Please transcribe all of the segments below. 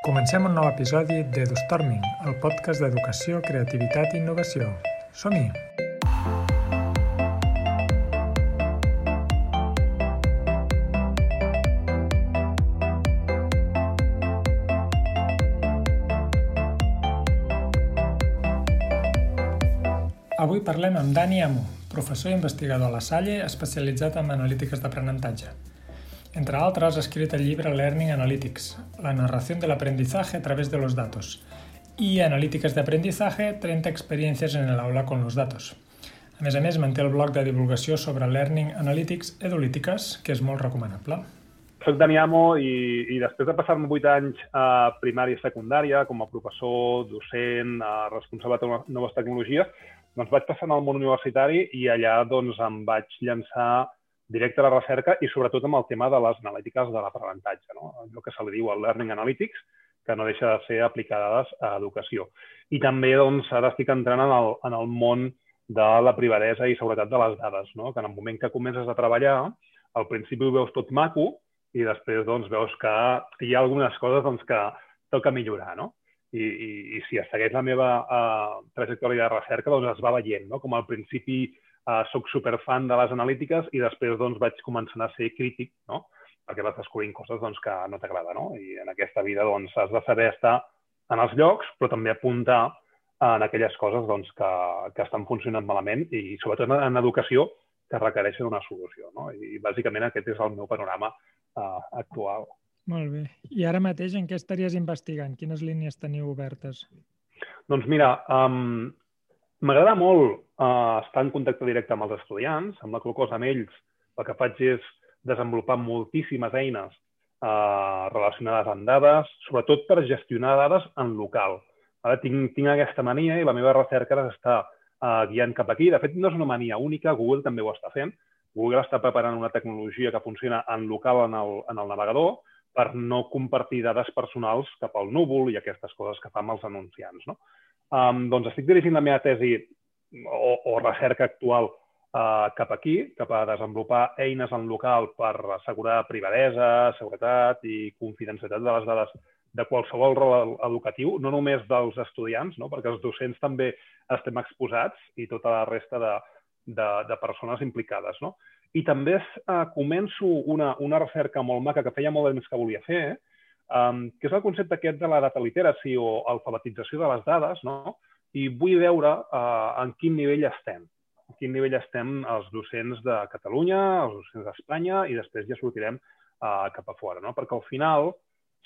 Comencem un nou episodi de Storming, el podcast d'educació, creativitat i innovació. Som-hi! Avui parlem amb Dani Amo, professor i investigador a la Salle especialitzat en analítiques d'aprenentatge. Entre altres, ha escrit el llibre Learning Analytics, la narración del aprendizaje a través de los datos, i Analítiques d'aprendizaje, 30 experiències en l'aula con los datos. A més a més, manté el blog de divulgació sobre Learning Analytics Edulítiques, que és molt recomanable. Soc Dani Amo i, i després de passar-me 8 anys a primària i secundària com a professor, docent, responsable de noves tecnologies, doncs vaig passar al món universitari i allà doncs, em vaig llançar directe a la recerca i sobretot amb el tema de les analítiques de l'aprenentatge, no? allò que se li diu el Learning Analytics, que no deixa de ser aplicades a educació. I també doncs, ara estic entrant en el, en el món de la privadesa i seguretat de les dades, no? que en el moment que comences a treballar, al principi ho veus tot maco i després doncs, veus que hi ha algunes coses doncs, que toca millorar. No? I, i, i si segueix la meva uh, trajectòria de recerca, doncs es va veient, no? com al principi uh, sóc superfan de les analítiques i després doncs, vaig començar a ser crític, no? perquè vas descobrint coses doncs, que no t'agrada. No? I en aquesta vida doncs, has de saber estar en els llocs, però també apuntar en aquelles coses doncs, que, que estan funcionant malament i sobretot en, en educació que requereixen una solució. No? I bàsicament aquest és el meu panorama uh, actual. Molt bé. I ara mateix en què estaries investigant? Quines línies teniu obertes? Doncs mira, um, M'agrada molt uh, estar en contacte directe amb els estudiants, amb la qual cosa amb ells el que faig és desenvolupar moltíssimes eines uh, relacionades amb dades, sobretot per gestionar dades en local. Ara tinc, tinc aquesta mania i la meva recerca està uh, guiant cap aquí. De fet, no és una mania única, Google també ho està fent. Google està preparant una tecnologia que funciona en local en el, en el navegador per no compartir dades personals cap al núvol i aquestes coses que fa amb els anunciants. No? Um, doncs estic dirigint la meva tesi o, o recerca actual uh, cap aquí, cap a desenvolupar eines en local per assegurar privadesa, seguretat i confidencialitat de les dades de qualsevol rol educatiu, no només dels estudiants, no? perquè els docents també estem exposats i tota la resta de, de, de persones implicades. No? I també uh, començo una, una recerca molt maca que feia molt de temps que volia fer, eh? Um, que és el concepte aquest de la data literacy o alfabetització de les dades, no? i vull veure uh, en quin nivell estem. En quin nivell estem els docents de Catalunya, els docents d'Espanya, i després ja sortirem uh, cap a fora. No? Perquè al final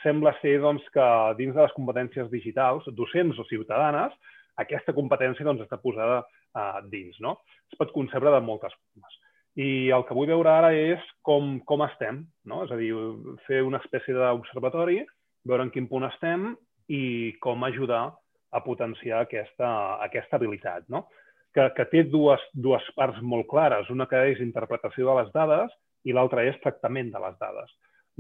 sembla ser doncs, que dins de les competències digitals, docents o ciutadanes, aquesta competència doncs, està posada uh, dins. No? Es pot concebre de moltes formes. I el que vull veure ara és com, com estem, no? és a dir, fer una espècie d'observatori, veure en quin punt estem i com ajudar a potenciar aquesta, aquesta habilitat, no? que, que té dues, dues parts molt clares. Una que és interpretació de les dades i l'altra és tractament de les dades.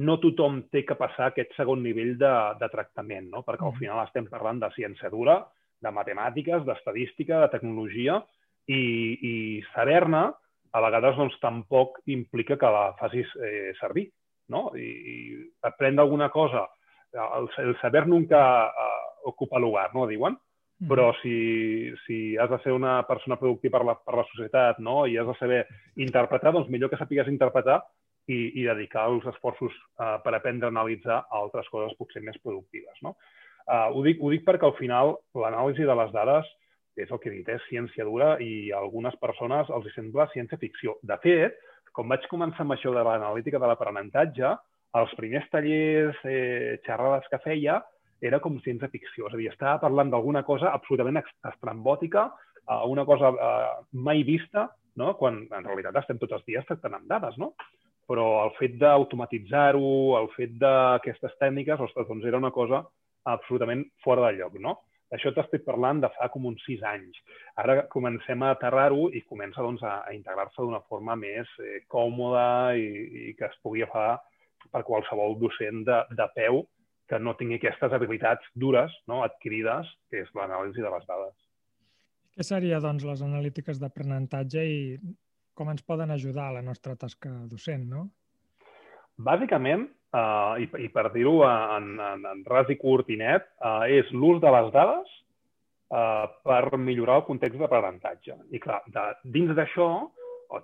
No tothom té que passar aquest segon nivell de, de tractament, no? perquè al final estem parlant de ciència dura, de matemàtiques, d'estadística, de tecnologia, i, i saber-ne a vegades doncs, tampoc implica que la facis eh, servir. No? I, I aprendre alguna cosa, el, el saber nunca uh, ocupa lugar, no diuen? Mm. Però si, si has de ser una persona productiva per la, per la societat no? i has de saber interpretar, doncs millor que sapigues interpretar i, i dedicar els esforços uh, per aprendre a analitzar altres coses potser més productives. No? Uh, ho, dic, ho dic perquè al final l'anàlisi de les dades és el que he dit, és ciència dura i a algunes persones els sembla ciència-ficció. De fet, com vaig començar amb això de l'analítica de l'aprenentatge, els primers tallers, eh, xerrades que feia, era com ciència-ficció. És a dir, estava parlant d'alguna cosa absolutament estrambòtica, eh, una cosa eh, mai vista, no? quan en realitat estem tots els dies tractant amb dades, no? Però el fet d'automatitzar-ho, el fet d'aquestes tècniques, ostres, doncs era una cosa absolutament fora de lloc, no? Això t'estic parlant de fa com uns sis anys. Ara comencem a aterrar-ho i comença doncs, a, a integrar-se d'una forma més eh, còmoda i, i que es pugui fer per qualsevol docent de, de peu que no tingui aquestes habilitats dures no, adquirides, que és l'anàlisi de les dades. Què seria, doncs, les analítiques d'aprenentatge i com ens poden ajudar a la nostra tasca docent, no? Bàsicament, uh, i, i per dir-ho en, en, en ras i curt i net, uh, és l'ús de les dades uh, per millorar el context d'aprenentatge. I clar, de, dins d'això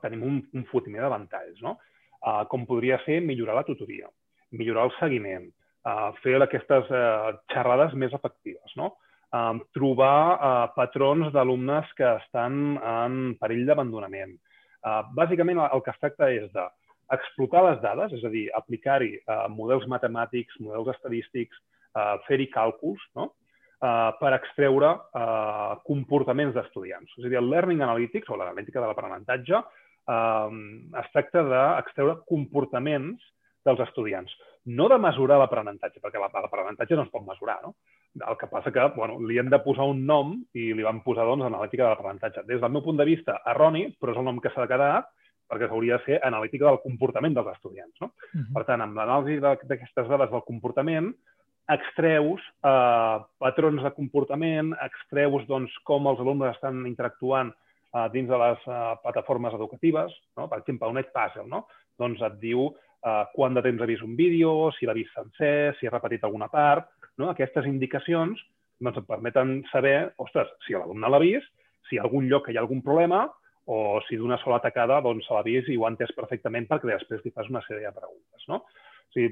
tenim un, un fotimer d'avantatges, no? Uh, com podria ser millorar la tutoria, millorar el seguiment, uh, fer aquestes uh, xerrades més efectives, no? Uh, trobar uh, patrons d'alumnes que estan en perill d'abandonament. Uh, bàsicament, el que es tracta és de explotar les dades, és a dir, aplicar-hi uh, models matemàtics, models estadístics, uh, fer-hi càlculs, no? Uh, per extreure uh, comportaments d'estudiants. És a dir, el Learning Analytics, o l'analítica de l'aprenentatge, uh, es tracta d'extreure comportaments dels estudiants. No de mesurar l'aprenentatge, perquè l'aprenentatge no es pot mesurar, no? El que passa que bueno, li hem de posar un nom i li vam posar doncs, analítica de l'aprenentatge. Des del meu punt de vista, erroni, però és el nom que s'ha de quedar perquè s'hauria de ser analítica del comportament dels estudiants. No? Uh -huh. Per tant, amb l'anàlisi d'aquestes dades del comportament, extreus eh, patrons de comportament, extreus doncs, com els alumnes estan interactuant eh, dins de les eh, plataformes educatives. No? Per exemple, un Edpuzzle no? doncs et diu eh, quant de temps ha vist un vídeo, si l'ha vist sencer, si ha repetit alguna part. No? Aquestes indicacions doncs, et permeten saber, ostres, si l'alumne l'ha vist, si hi ha algun lloc que hi ha algun problema o si d'una sola tacada doncs, se l'ha vist i ho entès perfectament perquè després li fas una sèrie de preguntes. No? O sigui,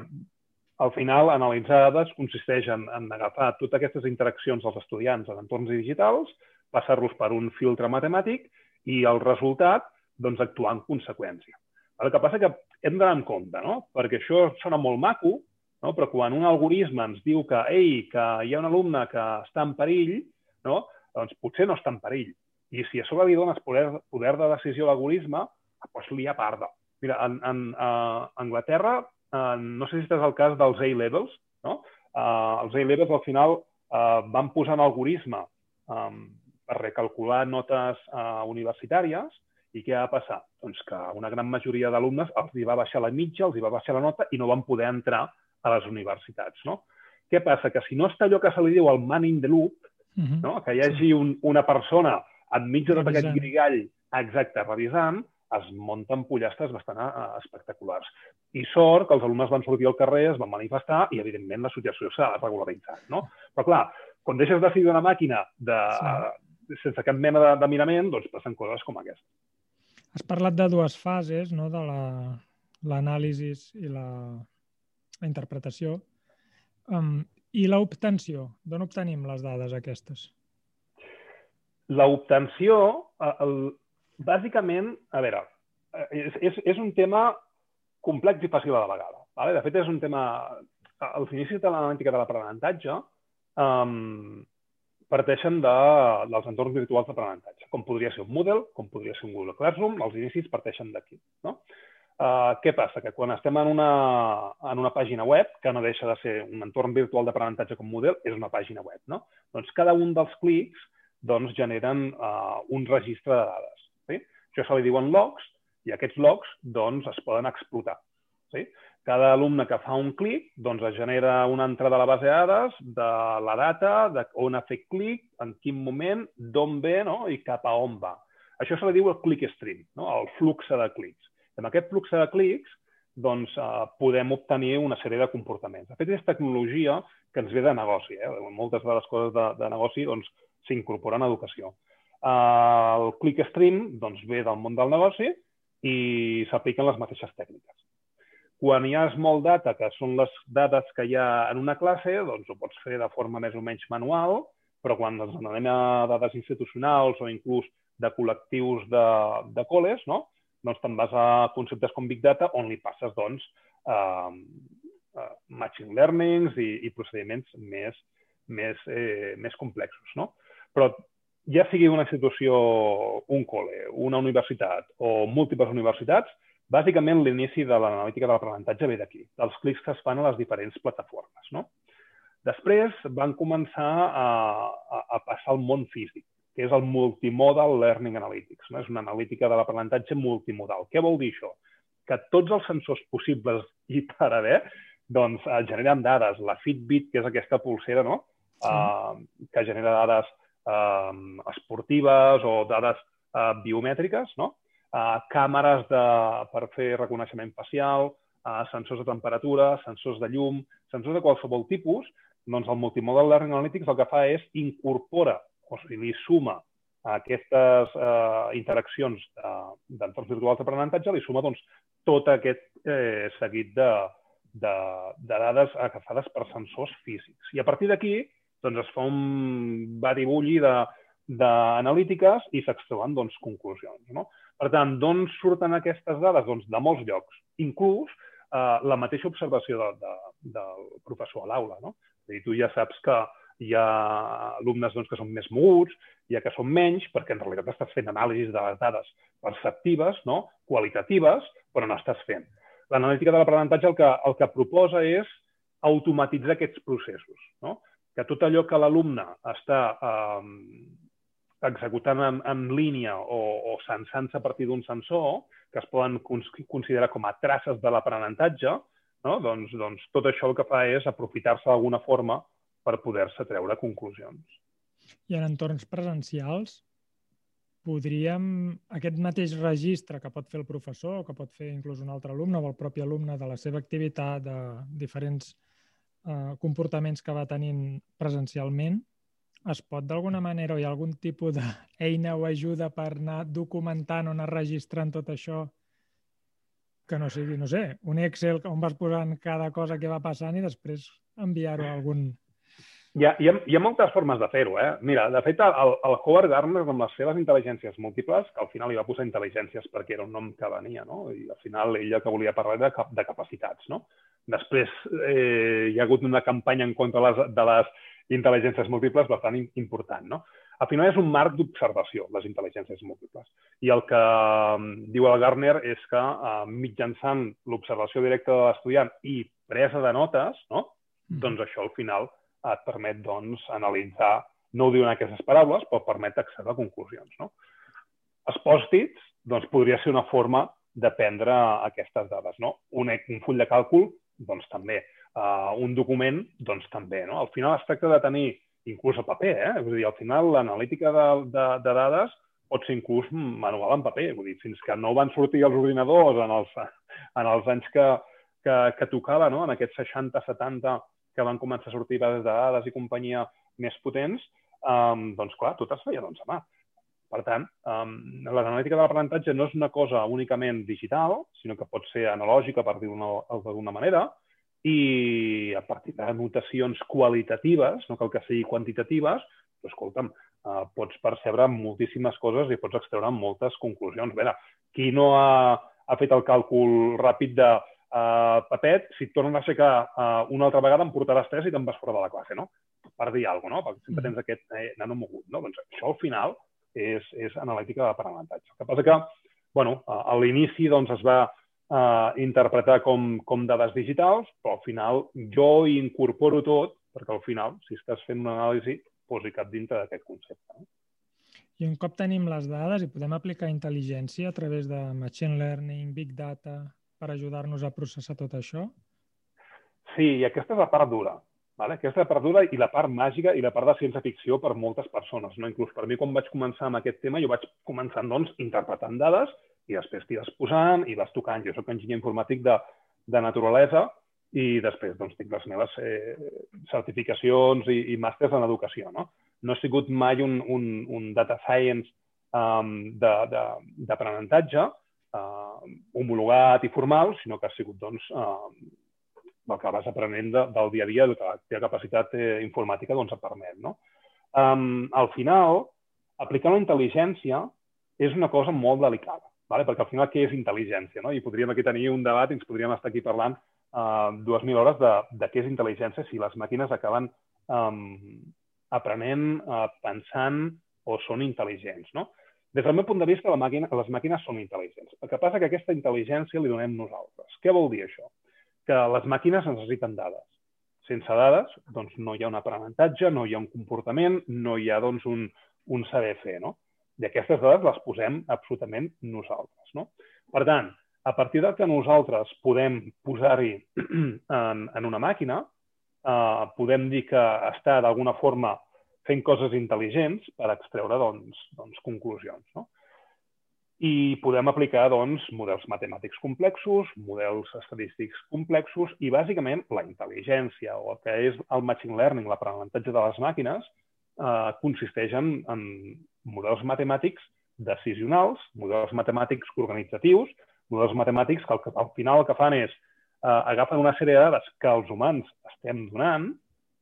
al final, analitzar dades consisteix en, en agafar totes aquestes interaccions dels estudiants en entorns digitals, passar-los per un filtre matemàtic i el resultat doncs, actuar en conseqüència. El que passa que hem d'anar en compte, no? perquè això sona molt maco, no? però quan un algoritme ens diu que, ei, que hi ha un alumne que està en perill, no? doncs potser no està en perill, i si a sobre li dones poder, poder de decisió a l'algoritme, doncs li ha parda. Mira, en, en uh, Anglaterra, uh, no sé si és el cas dels A-Levels, no? Uh, els A-Levels al final uh, van posar en algoritme um, per recalcular notes uh, universitàries i què va passar? Doncs que una gran majoria d'alumnes els hi va baixar la mitja, els hi va baixar la nota i no van poder entrar a les universitats. No? Què passa? Que si no està allò que se li diu el man in the loop, uh -huh. no? que hi hagi un, una persona enmig de tot aquest grigall exacte, revisant, es munten pollastres bastant uh, espectaculars. I sort que els alumnes van sortir al carrer, es van manifestar i, evidentment, la situació s'ha regularitzat. No? Però, clar, quan deixes de seguir una màquina de, sí. sense cap mena de, de mirament, doncs passen coses com aquesta. Has parlat de dues fases, no? de l'anàlisi la, i la, la interpretació. Um, I l'obtenció? D'on obtenim les dades aquestes? L'obtenció, bàsicament, a veure, és, és, és un tema complex i fàcil a la vegada. Vale? De fet, és un tema... Els inicis de l'analítica de l'aprenentatge um, parteixen de, dels entorns virtuals d'aprenentatge, com podria ser un Moodle, com podria ser un Google Classroom, els inicis parteixen d'aquí. No? Uh, què passa? Que quan estem en una, en una pàgina web, que no deixa de ser un entorn virtual d'aprenentatge com Moodle, és una pàgina web. No? Doncs cada un dels clics doncs generen uh, un registre de dades. Sí? Això se li diuen logs i aquests logs doncs, es poden explotar. Sí? Cada alumne que fa un clic doncs, es genera una entrada a la base de dades de la data, de on ha fet clic, en quin moment, d'on ve no? i cap a on va. Això se li diu el click stream, no? el flux de clics. Amb aquest flux de clics doncs, eh, podem obtenir una sèrie de comportaments. De fet, és tecnologia que ens ve de negoci. Eh? Moltes de les coses de, de negoci doncs, s'incorpora en educació. El ClickStream doncs, ve del món del negoci i s'apliquen les mateixes tècniques. Quan hi ha small data, que són les dades que hi ha en una classe, doncs ho pots fer de forma més o menys manual, però quan ens anem a dades institucionals o inclús de col·lectius de, de col·les, no? doncs te'n vas a conceptes com Big Data on li passes doncs, uh, uh, matching learnings i, i procediments més, més, eh, més complexos. No? Però ja sigui una institució, un col·le, una universitat o múltiples universitats, bàsicament l'inici de l'analítica de l'aprenentatge ve d'aquí, dels clics que es fan a les diferents plataformes. No? Després van començar a, a, a passar al món físic, que és el Multimodal Learning Analytics. No? És una analítica de l'aprenentatge multimodal. Què vol dir això? Que tots els sensors possibles i per haver doncs, generen dades. La Fitbit, que és aquesta pulsera, no? Sí. Uh, que genera dades eh, esportives o dades eh, biomètriques, no? eh, càmeres de, per fer reconeixement facial, uh, sensors de temperatura, sensors de llum, sensors de qualsevol tipus, doncs el Multimodal Learning Analytics el que fa és incorpora, o sigui, suma a aquestes eh, interaccions d'entorns virtuals d'aprenentatge, li suma doncs, tot aquest eh, seguit de, de, de dades agafades per sensors físics. I a partir d'aquí doncs, es fa un batibulli d'analítiques i s'extreuen doncs, conclusions. No? Per tant, d'on surten aquestes dades? Doncs de molts llocs, inclús eh, la mateixa observació de, de, del professor a l'aula. No? És dir, tu ja saps que hi ha alumnes doncs, que són més moguts, hi ha que són menys, perquè en realitat estàs fent anàlisis de les dades perceptives, no? qualitatives, però no estàs fent. L'analítica de l'aprenentatge el, que, el que proposa és automatitzar aquests processos. No? Que tot allò que l'alumne està eh, executant en, en línia o, o sensant-se a partir d'un sensor, que es poden considerar com a traces de l'aprenentatge, no? doncs, doncs tot això el que fa és aprofitar-se d'alguna forma per poder-se treure conclusions. I en entorns presencials, podríem, aquest mateix registre que pot fer el professor que pot fer inclús un altre alumne o el propi alumne de la seva activitat, de diferents eh, comportaments que va tenint presencialment, es pot d'alguna manera o hi ha algun tipus d'eina o ajuda per anar documentant o anar registrant tot això que no sigui, no sé, un Excel on vas posant cada cosa que va passant i després enviar-ho a algun, hi ha, hi, ha, hi ha moltes formes de fer-ho. Eh? Mira, de fet, el, el Howard Gardner, amb les seves intel·ligències múltiples, que al final hi va posar intel·ligències perquè era un nom que venia, no? i al final ella que volia parlar de, de capacitats. No? Després eh, hi ha hagut una campanya en contra de les, de les intel·ligències múltiples bastant important. No? Al final és un marc d'observació, les intel·ligències múltiples. I el que um, diu el Gardner és que uh, mitjançant l'observació directa de l'estudiant i presa de notes, no? Mm. doncs això al final et permet doncs, analitzar, no ho diuen aquestes paraules, però permet acceder a conclusions. No? Els pòstits doncs, podria ser una forma de prendre aquestes dades. No? Un, un full de càlcul, doncs també. Uh, un document, doncs també. No? Al final es tracta de tenir inclús a paper. Eh? Vull dir, al final l'analítica de, de, de dades pot ser inclús manual en paper. Vull dir, fins que no van sortir els ordinadors en els, en els anys que, que, que tocava, no? en aquests 60-70 que van començar a sortir bases de dades i companyia més potents, um, doncs clar, tot es feia doncs, a mà. Per tant, um, l'analítica de l'aprenentatge no és una cosa únicament digital, sinó que pot ser analògica, per dir-ho d'alguna manera, i a partir de notacions qualitatives, no cal que sigui quantitatives, però, escolta'm, uh, pots percebre moltíssimes coses i pots extreure moltes conclusions. A veure, qui no ha, ha fet el càlcul ràpid de Uh, Pepet, si et tornen a aixecar uh, una altra vegada, em portaràs tres i te'n vas fora de la classe, no? Per dir alguna cosa, no? Perquè sempre mm. tens aquest eh, nano mogut, no? Doncs això al final és, és analítica d'aprenentatge. El que passa que, bueno, a l'inici doncs, es va uh, interpretar com, com dades digitals, però al final jo hi incorporo tot, perquè al final, si estàs fent una anàlisi, posi cap dintre d'aquest concepte. No? I un cop tenim les dades i podem aplicar intel·ligència a través de machine learning, big data, per ajudar-nos a processar tot això? Sí, i aquesta és la part dura. Vale? Aquesta dura i la part màgica i la part de ciència-ficció per moltes persones. No? Inclús per mi, quan vaig començar amb aquest tema, jo vaig començar doncs, interpretant dades i després t'hi vas posant i vas tocant. Jo sóc enginyer informàtic de, de naturalesa i després doncs, tinc les meves eh, certificacions i, i màsters en educació. No? no he sigut mai un, un, un data science um, d'aprenentatge, eh, homologat i formal, sinó que ha sigut doncs, eh, el que vas aprenent de, del dia a dia, el que la teva capacitat eh, informàtica doncs, et permet. No? Um, al final, aplicar la intel·ligència és una cosa molt delicada, vale? perquè al final què és intel·ligència? No? I podríem aquí tenir un debat i ens podríem estar aquí parlant uh, dues mil hores de, de què és intel·ligència si les màquines acaben um, aprenent, uh, pensant o són intel·ligents. No? Des del meu punt de vista, la màquina, les màquines són intel·ligents. El que passa que aquesta intel·ligència li donem nosaltres. Què vol dir això? Que les màquines necessiten dades. Sense dades, doncs, no hi ha un aprenentatge, no hi ha un comportament, no hi ha doncs, un, un saber fer. No? I aquestes dades les posem absolutament nosaltres. No? Per tant, a partir del que nosaltres podem posar-hi en, en una màquina, eh, podem dir que està d'alguna forma fent coses intel·ligents per extreure doncs, doncs, conclusions. No? I podem aplicar doncs, models matemàtics complexos, models estadístics complexos i, bàsicament, la intel·ligència o el que és el machine learning, l'aprenentatge de les màquines, eh, consisteix en, en models matemàtics decisionals, models matemàtics organitzatius, models matemàtics que al, al final el que fan és eh, agafen una sèrie de dades que els humans estem donant,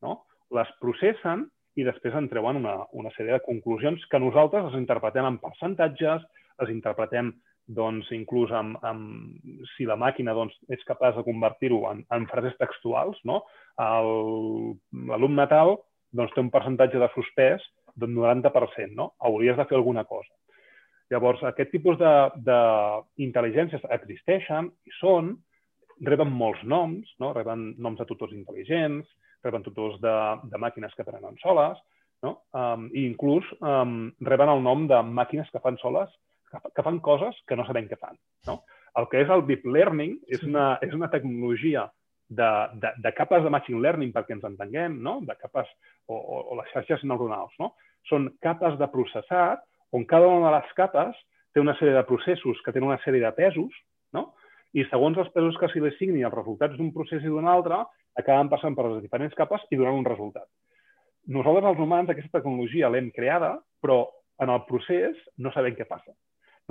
no? les processen i després en treuen una, una sèrie de conclusions que nosaltres les interpretem en percentatges, les interpretem doncs, inclús amb, amb, si la màquina doncs, és capaç de convertir-ho en, en frases textuals, no? l'alumne tal doncs, té un percentatge de suspès d'un 90%, no? Hauries de fer alguna cosa. Llavors, aquest tipus d'intel·ligències existeixen i són, reben molts noms, no? reben noms de tutors intel·ligents, reben tutors de, de màquines que prenen soles, no? Um, i inclús um, reben el nom de màquines que fan soles que, que fan coses que no sabem què fan. No? El que és el deep learning és una, és una tecnologia de, de, de capes de machine learning perquè ens entenguem, no? de capes o, o, o les xarxes neuronals. No? Són capes de processat on cada una de les capes té una sèrie de processos que tenen una sèrie de pesos, no? i segons els pesos que s'hi li assigni els resultats d'un procés i d'un altre, acaben passant per les diferents capes i donant un resultat. Nosaltres, els humans, aquesta tecnologia l'hem creada, però en el procés no sabem què passa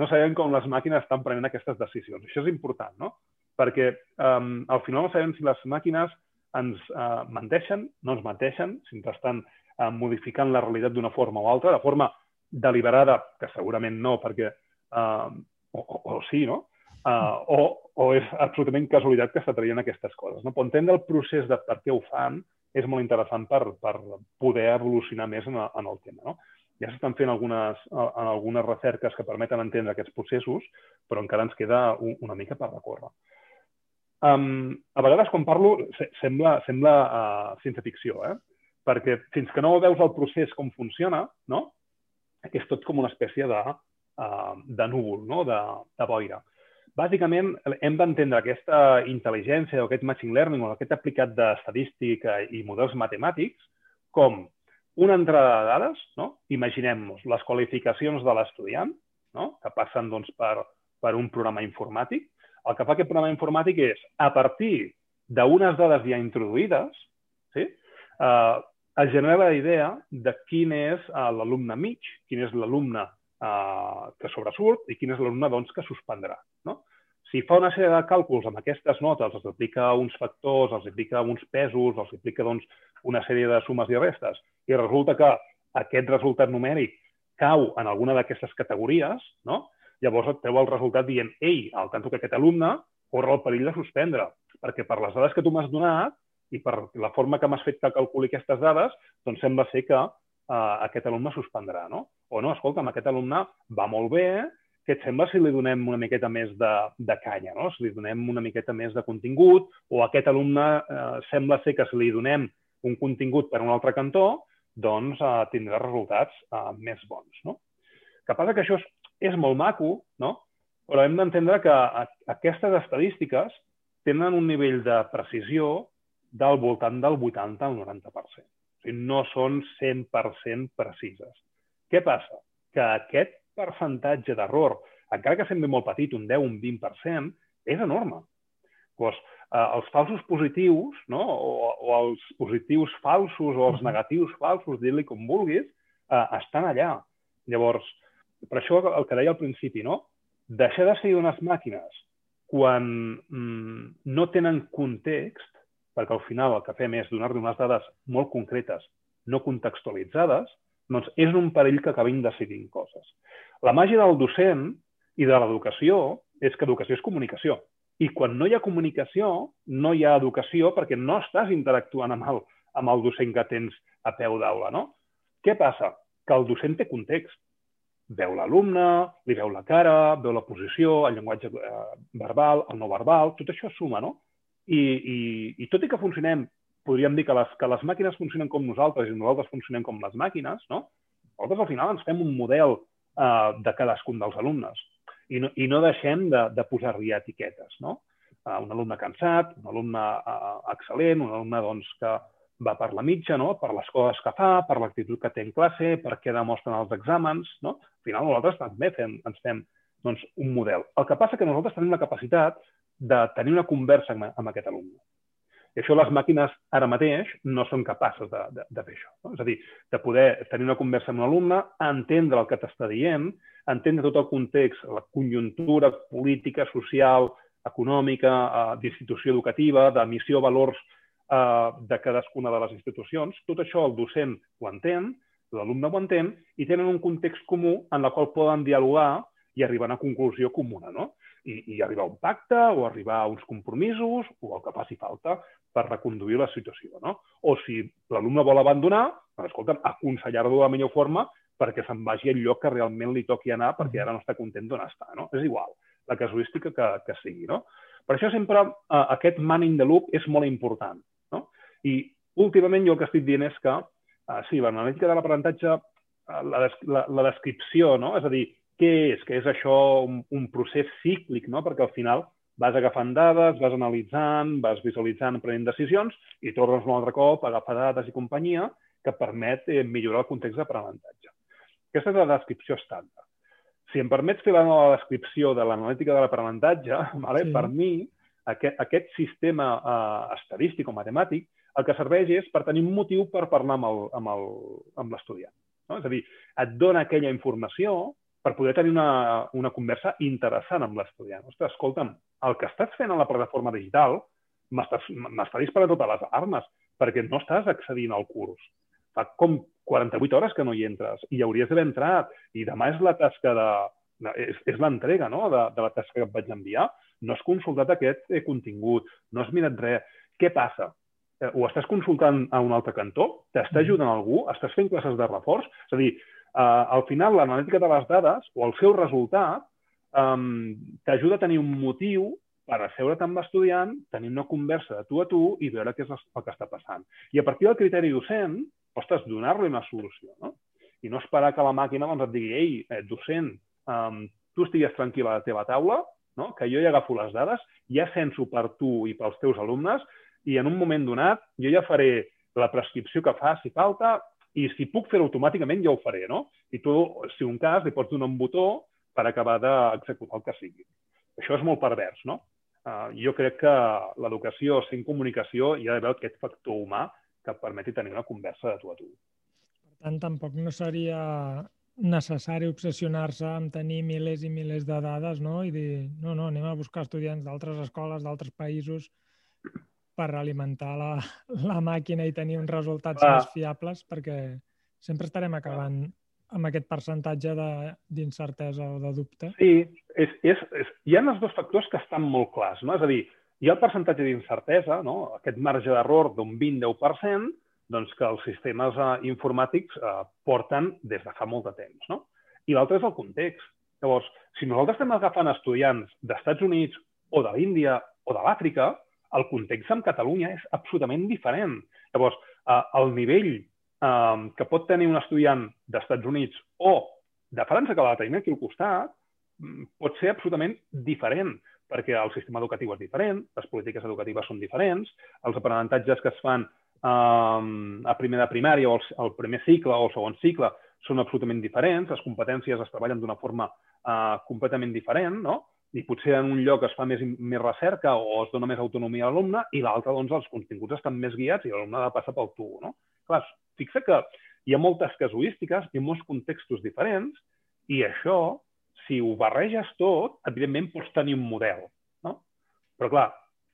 no sabem com les màquines estan prenent aquestes decisions. Això és important, no? Perquè um, al final no sabem si les màquines ens uh, menteixen, no ens menteixen, si ens estan uh, modificant la realitat d'una forma o altra, de forma deliberada, que segurament no, perquè... Uh, o, o, o sí, no? Uh, o, o és absolutament casualitat que està traient aquestes coses. No? Però entendre el procés de per què ho fan és molt interessant per, per poder evolucionar més en, en el tema. No? Ja s'estan fent algunes, en algunes recerques que permeten entendre aquests processos, però encara ens queda un, una mica per recórrer. Um, a vegades, quan parlo, sembla, sembla uh, ciència ficció, eh? perquè fins que no veus el procés com funciona, no? és tot com una espècie de, uh, de núvol, no? de, de boira. Bàsicament, hem d'entendre aquesta intel·ligència o aquest machine learning o aquest aplicat d'estadística i models matemàtics com una entrada de dades, no? Imaginem-nos les qualificacions de l'estudiant, no? que passen doncs, per, per un programa informàtic. El que fa aquest programa informàtic és, a partir d'unes dades ja introduïdes, sí? eh, es genera la idea de quin és uh, l'alumne mig, quin és l'alumne uh, que sobresurt i quin és l'alumne doncs, que suspendrà. No? Si fa una sèrie de càlculs amb aquestes notes, els aplica uns factors, els aplica uns pesos, els aplica doncs, una sèrie de sumes i restes, i resulta que aquest resultat numèric cau en alguna d'aquestes categories, no? llavors et treu el resultat dient ei, al tanto que aquest alumne corre el perill de suspendre, perquè per les dades que tu m'has donat i per la forma que m'has fet que calculi aquestes dades, doncs sembla ser que uh, aquest alumne suspendrà, no? O no, escolta, amb aquest alumne va molt bé, què et sembla si li donem una miqueta més de, de canya, no? si li donem una miqueta més de contingut, o aquest alumne eh, sembla ser que si li donem un contingut per un altre cantó, doncs eh, tindrà resultats eh, més bons. No? que passa que això és, és molt maco, no? però hem d'entendre que a, aquestes estadístiques tenen un nivell de precisió del voltant del 80 al 90%. O sigui, no són 100% precises. Què passa? Que aquest percentatge d'error, encara que sembli molt petit, un 10, un 20%, és enorme. Doncs, eh, els falsos positius, no? o, o els positius falsos o els negatius falsos, dir-li com vulguis, eh, estan allà. Llavors, per això el que deia al principi, no? deixar de seguir unes màquines quan mm, no tenen context, perquè al final el que fem és donar-li unes dades molt concretes, no contextualitzades, doncs és un perill que acabin decidint coses. La màgia del docent i de l'educació és que educació és comunicació. I quan no hi ha comunicació, no hi ha educació perquè no estàs interactuant amb el, amb el docent que tens a peu d'aula, no? Què passa? Que el docent té context. Veu l'alumne, li veu la cara, veu la posició, el llenguatge eh, verbal, el no verbal, tot això suma, no? I, i, i tot i que funcionem, podríem dir que les, que les màquines funcionen com nosaltres i nosaltres funcionem com les màquines, no? Nosaltres al final ens fem un model eh, de cadascun dels alumnes i no, i no deixem de, de posar-li etiquetes. No? Uh, un alumne cansat, un alumne uh, excel·lent, un alumne doncs, que va per la mitja, no? per les coses que fa, per l'actitud que té en classe, per què demostren els exàmens. No? Al final nosaltres també fem, ens fem doncs, un model. El que passa que nosaltres tenim la capacitat de tenir una conversa amb, amb aquest alumne. I això les màquines ara mateix no són capaces de, de, de fer això. No? És a dir, de poder tenir una conversa amb un alumne, entendre el que t'està dient, entendre tot el context, la conjuntura política, social, econòmica, eh, d'institució educativa, de missió, valors eh, de cadascuna de les institucions. Tot això el docent ho entén, l'alumne ho entén, i tenen un context comú en el qual poden dialogar i arribar a una conclusió comuna. No? I, i arribar a un pacte o arribar a uns compromisos o el que faci falta per reconduir la situació. No? O si l'alumne vol abandonar, doncs, escolta'm, aconsellar-lo de la millor forma perquè se'n vagi al lloc que realment li toqui anar perquè ara no està content d'on està. No? És igual, la casuística que, que sigui. No? Per això sempre eh, aquest man in the loop és molt important. No? I últimament jo el que estic dient és que eh, sí, l'analítica de l'aprenentatge, eh, la, la, la descripció, no? és a dir, què és? Què és això un, un procés cíclic, no? Perquè al final vas agafant dades, vas analitzant, vas visualitzant, prenent decisions i tornes un altre cop a agafar dades i companyia que permet eh, millorar el context d'aprenentatge. Aquesta és la descripció estàndard. Si em permets fer la nova descripció de l'analítica de l'aprenentatge, vale? sí. per mi aquest, aquest sistema eh, estadístic o matemàtic el que serveix és per tenir un motiu per parlar amb l'estudiant. No? És a dir, et dona aquella informació per poder tenir una, una conversa interessant amb l'estudiant. Ostres, escolta'm, el que estàs fent a la plataforma digital m'està disparant totes les armes perquè no estàs accedint al curs. Fa com 48 hores que no hi entres i hauries d'haver entrat i demà és la tasca de... és, és l'entrega no? de, de la tasca que et vaig enviar. No has consultat aquest eh, contingut, no has mirat res. Què passa? Eh, ho estàs consultant a un altre cantó? T'està mm. ajudant algú? Estàs fent classes de reforç? És a dir, eh, al final l'analítica de les dades o el seu resultat eh, t'ajuda a tenir un motiu per asseure't amb l'estudiant, tenir una conversa de tu a tu i veure què és el que està passant. I a partir del criteri docent, ostres, donar-li una solució, no? I no esperar que la màquina doncs, et digui, ei, eh, docent, um, tu estigues tranquil a la teva taula, no? que jo ja agafo les dades, ja censo per tu i pels teus alumnes i en un moment donat jo ja faré la prescripció que faci falta i si puc fer-ho automàticament ja ho faré, no? I tu, si un cas, li pots donar un botó per acabar d'executar el que sigui. Això és molt pervers, no? Uh, jo crec que l'educació sent comunicació hi ha d'haver aquest factor humà que permeti tenir una conversa de tu a tu. Per tant, tampoc no seria necessari obsessionar-se amb tenir milers i milers de dades no? i dir, no, no, anem a buscar estudiants d'altres escoles, d'altres països per alimentar la, la màquina i tenir uns resultats ah. més fiables, perquè sempre estarem acabant amb aquest percentatge d'incertesa o de dubte. Sí, és, és, és, hi ha els dos factors que estan molt clars. No? És a dir, hi ha el percentatge d'incertesa, no? aquest marge d'error d'un 20-10%, doncs que els sistemes eh, informàtics eh, porten des de fa molt de temps. No? I l'altre és el context. Llavors, si nosaltres estem agafant estudiants d'Estats Units o de l'Índia o de l'Àfrica, el context en Catalunya és absolutament diferent. Llavors, eh, el nivell eh, que pot tenir un estudiant d'Estats Units o de França, que la tenim aquí al costat, mm, pot ser absolutament diferent, perquè el sistema educatiu és diferent, les polítiques educatives són diferents, els aprenentatges que es fan eh, a primer de primària o al primer cicle o al segon cicle són absolutament diferents, les competències es treballen d'una forma eh, completament diferent, no? I potser en un lloc es fa més, més recerca o es dona més autonomia a l'alumne i l'altre, doncs, els continguts estan més guiats i l'alumne ha de passar pel tu, no? Clar, fixa que hi ha moltes casuístiques i molts contextos diferents i això, si ho barreges tot, evidentment pots tenir un model, no? Però, clar,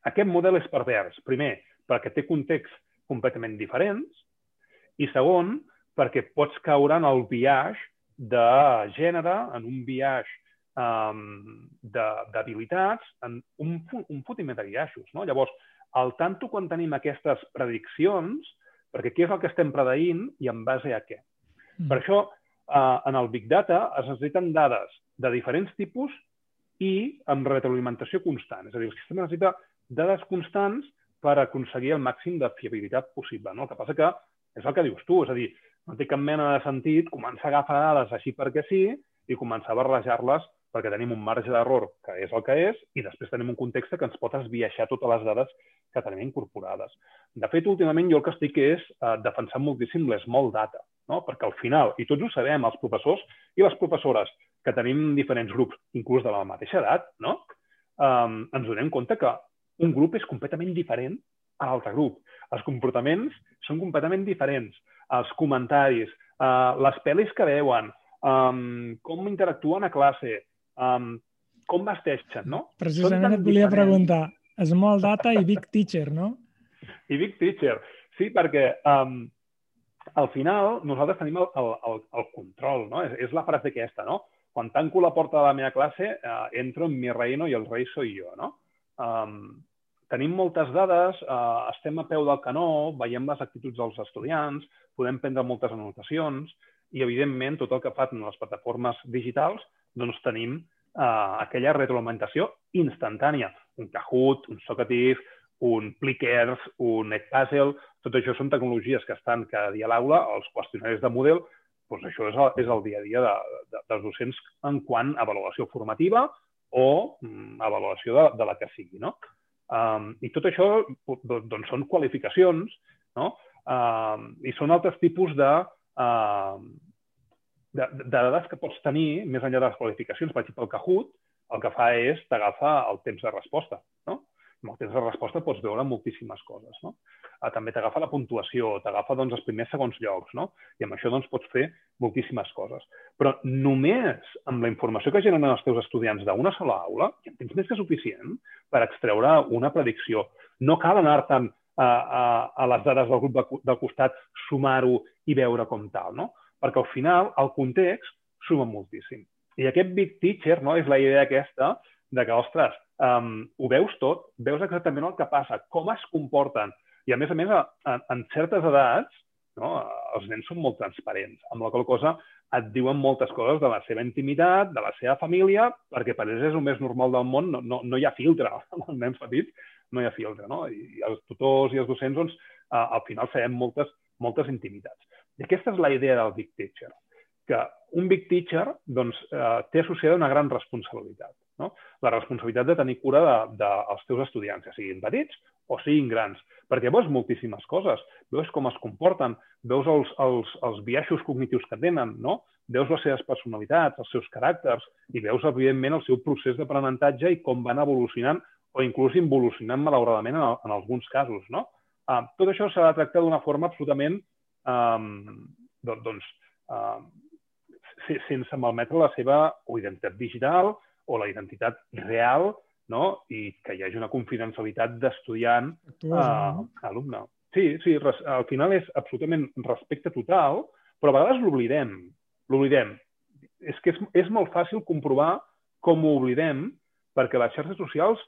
aquest model és pervers. Primer, perquè té contexts completament diferents i, segon, perquè pots caure en el viatge de gènere, en un viatge um, d'habilitats en un, un fotiment de guiaixos. No? Llavors, al tanto quan tenim aquestes prediccions, perquè què és el que estem predeint i en base a què. Mm. Per això, uh, en el Big Data es necessiten dades de diferents tipus i amb retroalimentació constant. És a dir, el sistema necessita dades constants per aconseguir el màxim de fiabilitat possible. No? El que passa que és el que dius tu, és a dir, no té cap mena de sentit començar a agafar dades així perquè sí i començar a barrejar-les perquè tenim un marge d'error que és el que és i després tenim un context que ens pot esbiaixar totes les dades que tenim incorporades. De fet, últimament jo el que estic és eh, defensant moltíssim l'small data, no? perquè al final, i tots ho sabem, els professors i les professores que tenim diferents grups, inclús de la mateixa edat, no? Um, ens donem compte que un grup és completament diferent a l'altre grup. Els comportaments són completament diferents. Els comentaris, uh, les pel·lis que veuen, um, com interactuen a classe, um, com vesteixen, no? Precisament et volia diferents. preguntar, Small Data i Big Teacher, no? I Big Teacher, sí, perquè um, al final nosaltres tenim el, el, el, el control, no? És, és la frase aquesta, no? Quan tanco la porta de la meva classe, eh, entro en mi reino i el rei soy jo, no? Um, tenim moltes dades, eh, estem a peu del canó, veiem les actituds dels estudiants, podem prendre moltes anotacions i, evidentment, tot el que fan les plataformes digitals, doncs tenim eh, aquella retroalimentació instantània. Un Kahoot, un Socrative, un Plickers, un Edpuzzle, tot això són tecnologies que estan cada dia a l'aula, els qüestionaris de model, doncs això és el, és el dia a dia de, de, dels docents en quant a avaluació formativa o mm, avaluació de, de la que sigui. No? Um, I tot això doncs, són qualificacions no? um, i són altres tipus de, uh, de, de dades que pots tenir més enllà de les qualificacions. Per exemple, el Kahoot el que fa és t'agafa el temps de resposta. No? amb el temps de resposta pots veure moltíssimes coses. No? Ah, també t'agafa la puntuació, t'agafa doncs, els primers segons llocs, no? i amb això doncs, pots fer moltíssimes coses. Però només amb la informació que generen els teus estudiants d'una sola aula, ja en tens més que suficient per extreure una predicció. No cal anar-te'n a, a, a les dades del grup de, del costat, sumar-ho i veure com tal, no? Perquè al final el context suma moltíssim. I aquest big teacher no, és la idea aquesta de que, ostres, um, ho veus tot, veus exactament el que passa, com es comporten. I, a més a més, a, a, en certes edats, no, els nens són molt transparents, amb la qual cosa et diuen moltes coses de la seva intimitat, de la seva família, perquè per ells és el més normal del món, no, no, no hi ha filtre. Amb els nens petits no hi ha filtre, no? I, els tutors i els docents, doncs, uh, al final sabem moltes, moltes intimitats. I aquesta és la idea del Big Teacher, que un Big Teacher doncs, eh, té associada una gran responsabilitat no? la responsabilitat de tenir cura dels de, de, teus estudiants, ja siguin petits o siguin grans, perquè veus moltíssimes coses, veus com es comporten, veus els, els, els biaixos cognitius que tenen, no? veus les seves personalitats, els seus caràcters, i veus, evidentment, el seu procés d'aprenentatge i com van evolucionant o inclús involucionant, malauradament, en, en alguns casos. No? Uh, tot això s'ha de tractar d'una forma absolutament um, doncs, uh, sense malmetre la seva o identitat digital o la identitat real no? i que hi hagi una confidencialitat d'estudiant a, a alumne. Sí, sí, res, al final és absolutament respecte total, però a vegades l'oblidem. L'oblidem. És que és, és molt fàcil comprovar com ho oblidem perquè les xarxes socials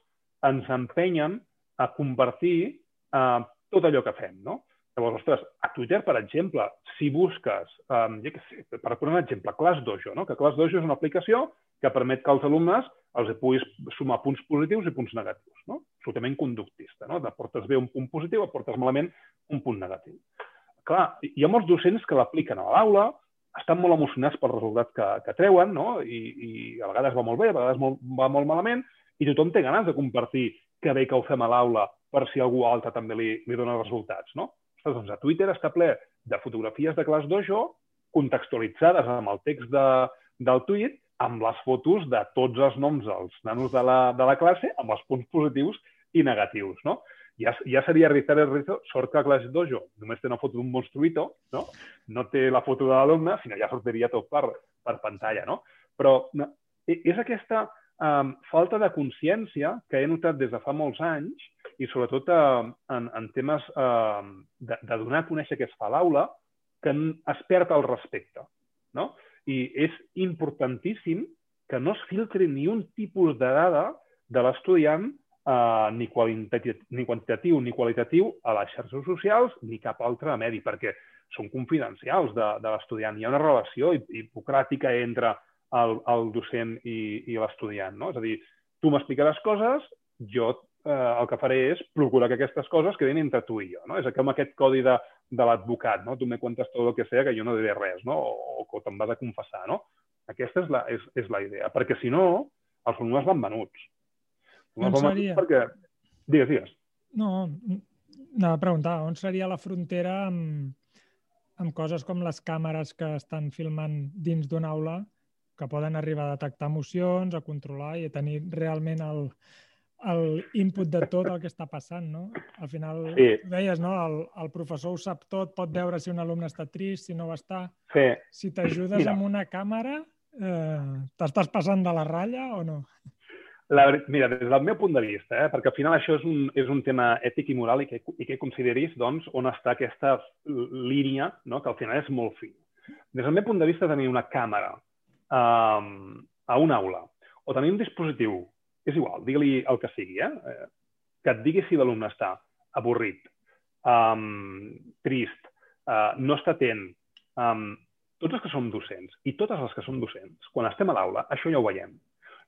ens empenyen a compartir eh, tot allò que fem, no? Llavors, ostres, a Twitter, per exemple, si busques, um, ja que sé, per posar un exemple, Class Dojo, no? que Class Dojo és una aplicació que permet que els alumnes els puguis sumar punts positius i punts negatius. No? Absolutament conductista. No? Aportes bé un punt positiu, aportes malament un punt negatiu. Clar, hi ha molts docents que l'apliquen a l'aula, estan molt emocionats pel resultat que, que treuen, no? I, i a vegades va molt bé, a vegades molt, va molt malament, i tothom té ganes de compartir que bé que ho fem a l'aula per si algú altre també li, li dona resultats, no? Doncs a Twitter està ple de fotografies de Class Dojo contextualitzades amb el text de, del tuit amb les fotos de tots els noms dels nanos de la, de la classe amb els punts positius i negatius, no? Ja, ja seria rizar el rizo, sort que a Class Dojo només té una foto d'un monstruito, no? No té la foto de l'alumne, sinó ja sortiria tot per, per pantalla, no? Però no, és aquesta um, falta de consciència que he notat des de fa molts anys i sobretot uh, en, en temes uh, de, de donar a conèixer què es fa a l'aula, que es perd el respecte. No? I és importantíssim que no es filtri ni un tipus de dada de l'estudiant eh, ni, ni quantitatiu ni qualitatiu a les xarxes socials ni cap altre medi, perquè són confidencials de, de l'estudiant. Hi ha una relació hipocràtica entre el, el docent i, i l'estudiant. No? És a dir, tu m'explicaràs coses, jo eh, el que faré és procurar que aquestes coses quedin entre tu i jo. No? És com aquest codi de, de l'advocat, no? Tu me cuentes tot el que sea, que jo no diré res, no? O, o que te'n vas a confessar, no? Aquesta és la, és, és la idea. Perquè, si no, els alumnes van venuts. On van seria? Perquè... Digues, digues. No, anava a preguntar, on seria la frontera amb, amb coses com les càmeres que estan filmant dins d'una aula que poden arribar a detectar emocions, a controlar i a tenir realment el, el input de tot el que està passant, no? Al final, sí. deies, no? El, el professor ho sap tot, pot veure si un alumne està trist, si no ho està. Sí. Si t'ajudes amb una càmera, eh, t'estàs passant de la ratlla o no? La, mira, des del meu punt de vista, eh, perquè al final això és un, és un tema ètic i moral i que, i que consideris doncs, on està aquesta línia, no? que al final és molt fi. Des del meu punt de vista, tenir una càmera um, a una aula o tenir un dispositiu, és igual, digue-li el que sigui, eh? eh que et digui si l'alumne està avorrit, um, trist, uh, no està atent, um, tots els que som docents i totes les que som docents, quan estem a l'aula, això ja ho veiem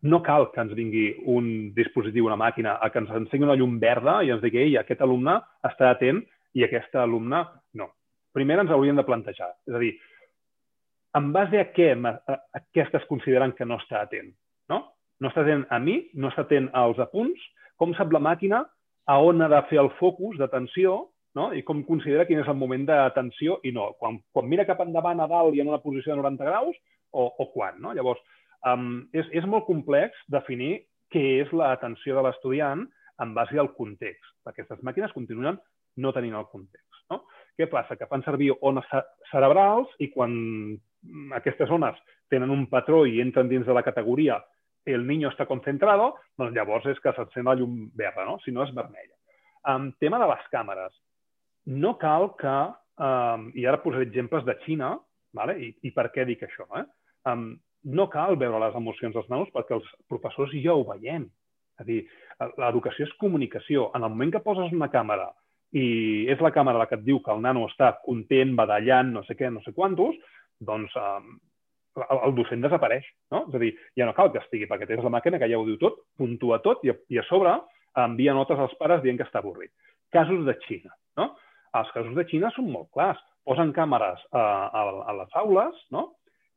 no cal que ens vingui un dispositiu, una màquina, a que ens encengui una llum verda i ens digui, ei, aquest alumne està atent i aquesta alumne no. Primer ens hauríem de plantejar. És a dir, en base a què, a, a què estàs considerant que no està atent? No? No està atent a mi, no està atent als apunts, com sap la màquina a on ha de fer el focus d'atenció no? i com considera quin és el moment d'atenció i no. Quan, quan mira cap endavant a dalt i en una posició de 90 graus o, o quan. No? Llavors, Um, és, és molt complex definir què és l'atenció de l'estudiant en base al context. Aquestes màquines continuen no tenint el context. No? Què passa? Que fan servir ones cerebrals i quan aquestes ones tenen un patró i entren dins de la categoria el niño està concentrado, doncs llavors és que s'encén la llum verda, no? si no és vermella. Um, tema de les càmeres. No cal que, um, i ara posaré exemples de Xina, vale? I, i per què dic això? Eh? Um, no cal veure les emocions dels nanos perquè els professors ja ho veiem. És a dir, l'educació és comunicació. En el moment que poses una càmera i és la càmera la que et diu que el nano està content, badallant, no sé què, no sé quantos, doncs eh, el, docent desapareix. No? És a dir, ja no cal que estigui, perquè tens la màquina que ja ho diu tot, puntua tot i, i a sobre envia notes als pares dient que està avorrit. Casos de Xina. No? Els casos de Xina són molt clars. Posen càmeres a, a, a les aules no?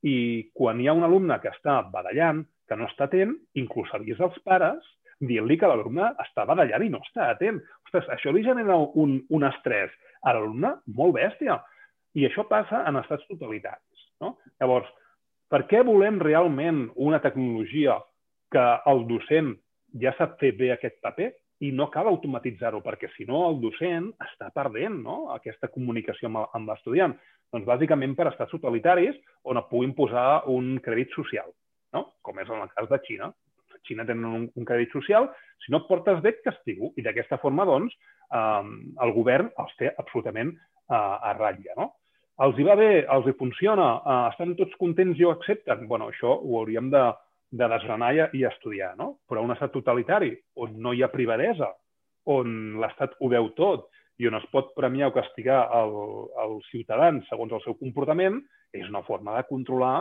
I quan hi ha un alumne que està badallant, que no està atent, inclús avisa els pares dient-li que l'alumne està badallant i no està atent. Ostres, això li genera un, un estrès a l'alumne molt bèstia. I això passa en estats totalitaris. No? Llavors, per què volem realment una tecnologia que el docent ja sap fer bé aquest paper i no cal automatitzar-ho, perquè si no el docent està perdent no? aquesta comunicació amb, l'estudiant. Doncs bàsicament per estats totalitaris on et puguin posar un crèdit social, no? com és en el cas de Xina. A Xina tenen un, un crèdit social, si no et portes bé castigo. I d'aquesta forma, doncs, eh, el govern els té absolutament eh, a ratlla. No? Els hi va bé, els hi funciona, eh, estan tots contents i ho accepten? bueno, això ho hauríem de, de desgranar i, i estudiar, no? Però un estat totalitari on no hi ha privadesa, on l'Estat ho veu tot, i on es pot premiar o castigar el, el ciutadans segons el seu comportament, és una forma de controlar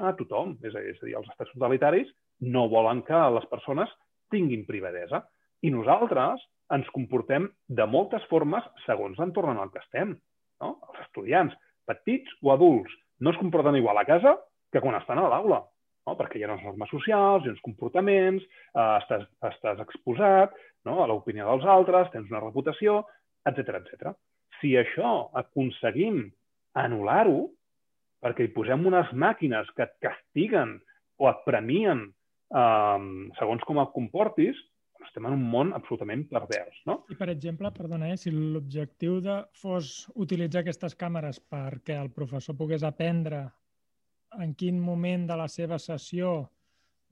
a tothom. És a dir, és a dir, els estats totalitaris no volen que les persones tinguin privadesa. I nosaltres ens comportem de moltes formes segons l'entorn en el que estem. No? Els estudiants, petits o adults, no es comporten igual a casa que quan estan a l'aula. No? perquè hi ha unes normes socials, hi ha uns comportaments, eh, estàs, estàs exposat no? a l'opinió dels altres, tens una reputació, etc etc. Si això aconseguim anul·lar-ho, perquè hi posem unes màquines que et castiguen o et premien eh, segons com et comportis, estem en un món absolutament pervers. No? I, per exemple, perdona, eh, si l'objectiu de fos utilitzar aquestes càmeres perquè el professor pogués aprendre en quin moment de la seva sessió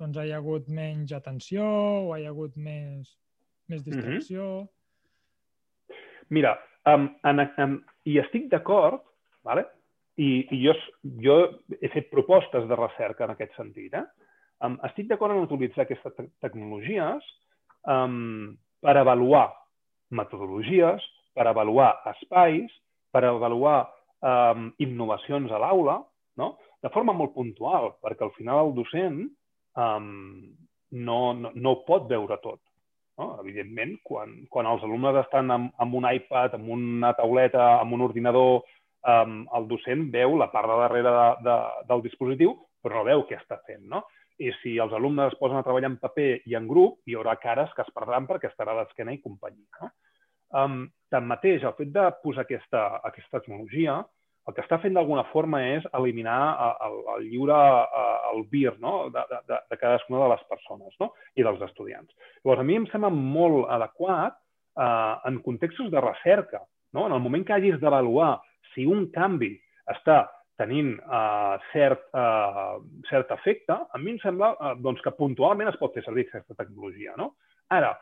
doncs, hi ha hagut menys atenció o hi ha hagut més, més mhm. distracció... Mm -hmm. Mira, um, en, en, hi estic d'acord, vale? I, i jo, jo he fet propostes de recerca en aquest sentit. Eh? Um, estic d'acord en utilitzar aquestes te tecnologies um, per avaluar metodologies, per avaluar espais, per avaluar um, innovacions a l'aula, no? de forma molt puntual, perquè al final el docent um, no, no, no pot veure tot. No? Evidentment, quan, quan els alumnes estan amb, amb un iPad, amb una tauleta, amb un ordinador, um, el docent veu la part de darrere de, de, del dispositiu, però no veu què està fent. No? I si els alumnes es posen a treballar en paper i en grup, hi haurà cares que es perdran perquè estarà d'esquena i companyia. No? Um, tanmateix, el fet de posar aquesta, aquesta tecnologia el que està fent d'alguna forma és eliminar el, el lliure, el vir no? de, de, de cadascuna de les persones no? i dels estudiants. Llavors, a mi em sembla molt adequat eh, en contextos de recerca. No? En el moment que hagis d'avaluar si un canvi està tenint eh, cert, eh, cert efecte, a mi em sembla eh, doncs, que puntualment es pot fer servir aquesta tecnologia. No? Ara,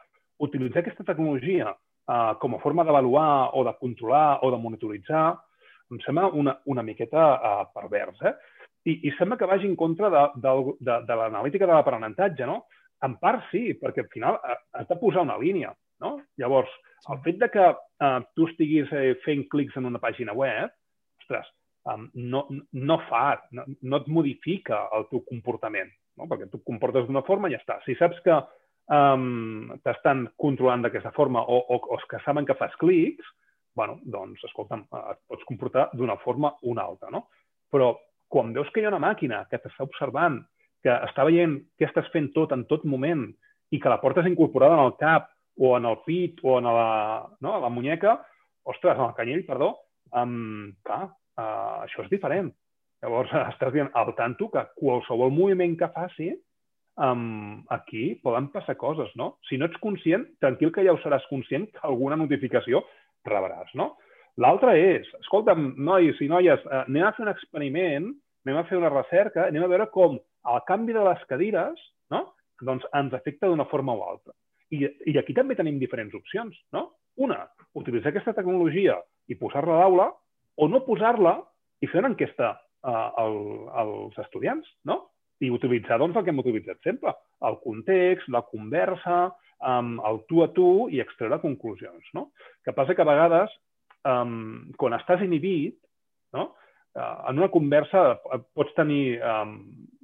utilitzar aquesta tecnologia eh, com a forma d'avaluar o de controlar o de monitoritzar em sembla una, una miqueta uh, pervers. Eh? I, I sembla que vagi en contra de, de, de, de l'analítica de l'aprenentatge, no? En part sí, perquè al final uh, has de posar una línia, no? Llavors, el fet de que uh, tu estiguis eh, fent clics en una pàgina web, ostres, um, no, no fa, no, no et modifica el teu comportament, no? perquè tu comportes d'una forma i ja està. Si saps que um, t'estan controlant d'aquesta forma o, o, o que saben que fas clics, bueno, doncs, escolta'm, et pots comportar d'una forma o una altra, no? Però quan veus que hi ha una màquina que t'està observant, que està veient què estàs fent tot en tot moment i que la portes incorporada en el cap o en el pit o en la, no, a la muñeca, ostres, en el canyell, perdó, um, clar, uh, això és diferent. Llavors, estàs dient al tanto que qualsevol moviment que faci, um, aquí poden passar coses, no? Si no ets conscient, tranquil que ja ho seràs conscient que alguna notificació rebràs, no? L'altre és, escolta'm, nois i noies, eh, anem a fer un experiment, anem a fer una recerca, anem a veure com el canvi de les cadires no? doncs ens afecta d'una forma o altra. I, I aquí també tenim diferents opcions. No? Una, utilitzar aquesta tecnologia i posar-la a l'aula o no posar-la i fer una enquesta eh, al, als estudiants, no? I utilitzar doncs, el que hem utilitzat sempre, el context, la conversa, um, el tu a tu i extreure conclusions. No? que passa que a vegades, um, quan estàs inhibit, no? Uh, en una conversa pots tenir um,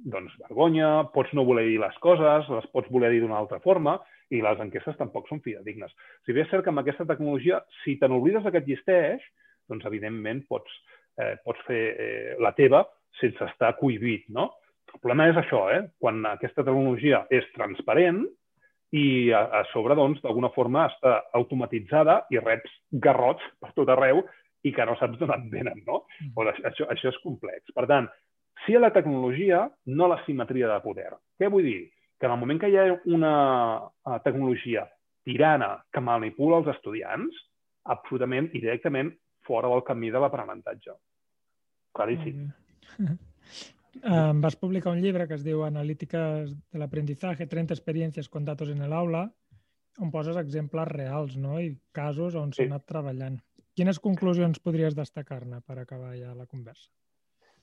doncs, vergonya, pots no voler dir les coses, les pots voler dir d'una altra forma, i les enquestes tampoc són fidedignes. Si bé és cert que amb aquesta tecnologia, si te n'oblides que existeix, doncs evidentment pots, eh, pots fer eh, la teva sense estar cohibit, no? El problema és això, eh? quan aquesta tecnologia és transparent, i a, a sobre, doncs, d'alguna forma està automatitzada i reps garrots per tot arreu i que no saps d'on et venen, no? Mm. O això, això és complex. Per tant, sí a la tecnologia, no la simetria de poder. Què vull dir? Que en el moment que hi ha una uh, tecnologia tirana que manipula els estudiants, absolutament i directament fora del camí de l'aprenentatge. Claríssim. Mm -hmm. Um, vas publicar un llibre que es diu Analítiques de l'aprendizaje, 30 experiències con datos en l'aula, on poses exemples reals no? i casos on s'ha sí. anat treballant. Quines conclusions podries destacar-ne per acabar ja la conversa?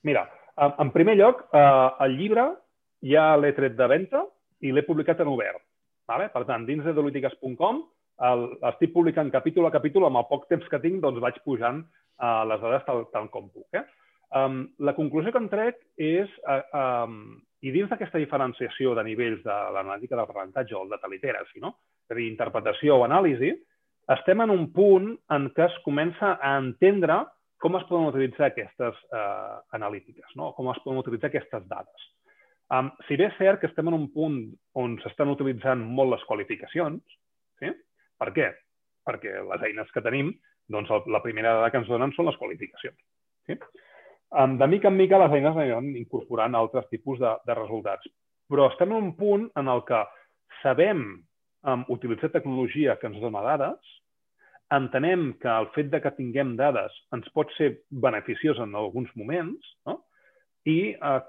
Mira, en primer lloc, eh, el llibre ja l'he tret de venda i l'he publicat en obert. Vale? Per tant, dins de dolítiques.com estic publicant capítol a capítol, amb el poc temps que tinc, doncs vaig pujant uh, les dades tal, tal com puc. Eh? Um, la conclusió que en trec és, uh, um, i dins d'aquesta diferenciació de nivells de l'analítica d'aprenentatge o el data literacy, no? és a dir, interpretació o anàlisi, estem en un punt en què es comença a entendre com es poden utilitzar aquestes uh, analítiques, no? com es poden utilitzar aquestes dades. Um, si bé és cert que estem en un punt on s'estan utilitzant molt les qualificacions, sí? Per què? Perquè les eines que tenim, doncs la primera dada que ens donen són les qualificacions. Sí? De mica en mica les eines aniran incorporant altres tipus de, de resultats. Però estem en un punt en el que sabem um, utilitzar tecnologia que ens dona dades, entenem que el fet de que tinguem dades ens pot ser beneficiós en alguns moments no? i uh,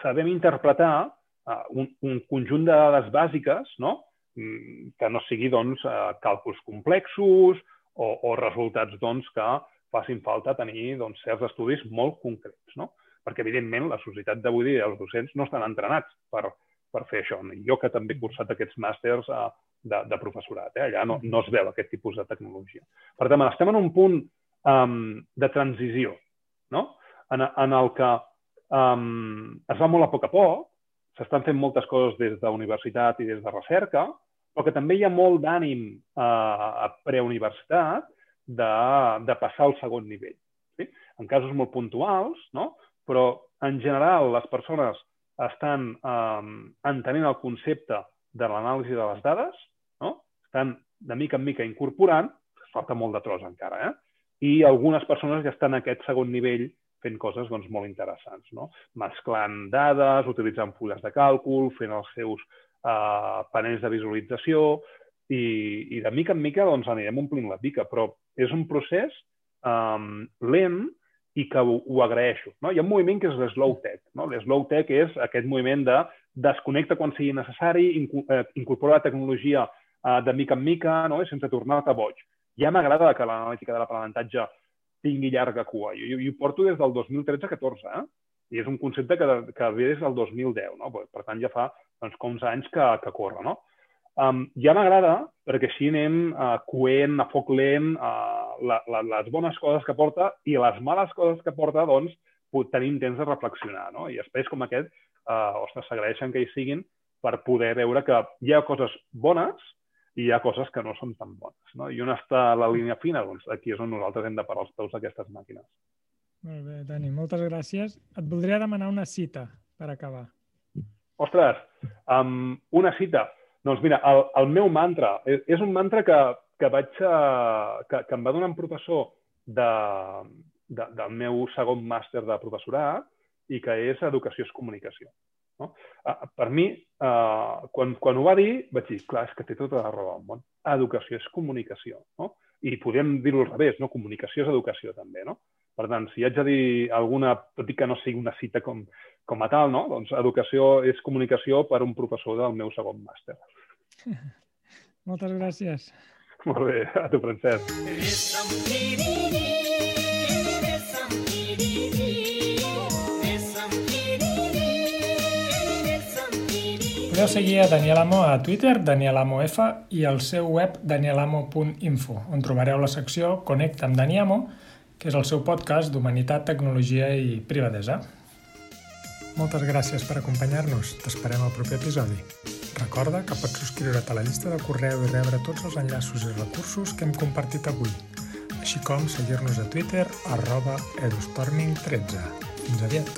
sabem interpretar uh, un, un conjunt de dades bàsiques no? Mm, que no sigui doncs, uh, càlculs complexos o, o resultats doncs, que facin falta tenir doncs, certs estudis molt concrets, no? Perquè, evidentment, la societat d'avui dia, els docents, no estan entrenats per, per fer això. Jo que també he cursat aquests màsters uh, de, de professorat, eh? allà no, no es veu aquest tipus de tecnologia. Per tant, estem en un punt um, de transició, no? en, en el que um, es va molt a poc a poc, s'estan fent moltes coses des de universitat i des de recerca, però que també hi ha molt d'ànim uh, a preuniversitat de, de passar al segon nivell. Sí? En casos molt puntuals, no? però en general les persones estan eh, entenent el concepte de l'anàlisi de les dades, no? estan de mica en mica incorporant, falta molt de tros encara, eh? i algunes persones ja estan en aquest segon nivell fent coses doncs, molt interessants, no? mesclant dades, utilitzant fulles de càlcul, fent els seus uh, panells de visualització i, i de mica en mica doncs, anirem omplint la pica, però és un procés um, lent i que ho, ho agraeixo. No? Hi ha un moviment que és l'slow tech. No? L'slow tech és aquest moviment de desconnecta quan sigui necessari, eh, incorpora la tecnologia uh, de mica en mica no? Sense tornar-te boig. Ja m'agrada que l'analítica de l'aprenentatge tingui llarga cua. Jo, jo, porto des del 2013-14, eh? i és un concepte que, que ve des del 2010. No? Per tant, ja fa doncs, com uns anys que, que corre. No? Um, ja m'agrada perquè així anem uh, coent, a foc lent, uh, la, la, les bones coses que porta i les males coses que porta, doncs, tenim temps de reflexionar. No? I espais com aquest, uh, ostres, s'agraeixen que hi siguin per poder veure que hi ha coses bones i hi ha coses que no són tan bones. No? I on està la línia fina? Doncs aquí és on nosaltres hem de parar els peus d'aquestes màquines. Molt bé, Dani, moltes gràcies. Et voldria demanar una cita per acabar. Ostres, um, una cita. Doncs mira, el, el meu mantra, és, és un mantra que, que, vaig, uh, que, que em va donar un professor de, de, del meu segon màster de professorat i que és Educació és Comunicació. No? Uh, per mi, uh, quan, quan ho va dir, vaig dir, clar, és que té tota la raó del món. Educació és comunicació. No? I podem dir-ho al revés, no? comunicació és educació també. No? Per tant, si haig de dir alguna, tot i que no sigui una cita com, com a tal, no? doncs educació és comunicació per un professor del meu segon màster. Moltes gràcies. Molt bé, a tu, Francesc. Podeu seguir a Daniel Amo a Twitter, Daniel Amo F, i al seu web danielamo.info, on trobareu la secció Connecta amb Dani Amo, que és el seu podcast d'humanitat, tecnologia i privadesa. Moltes gràcies per acompanyar-nos. T'esperem al proper episodi. Recorda que pots subscriure't a la llista de correu i rebre tots els enllaços i recursos que hem compartit avui, així com seguir-nos a Twitter arroba edustorming13. Fins aviat!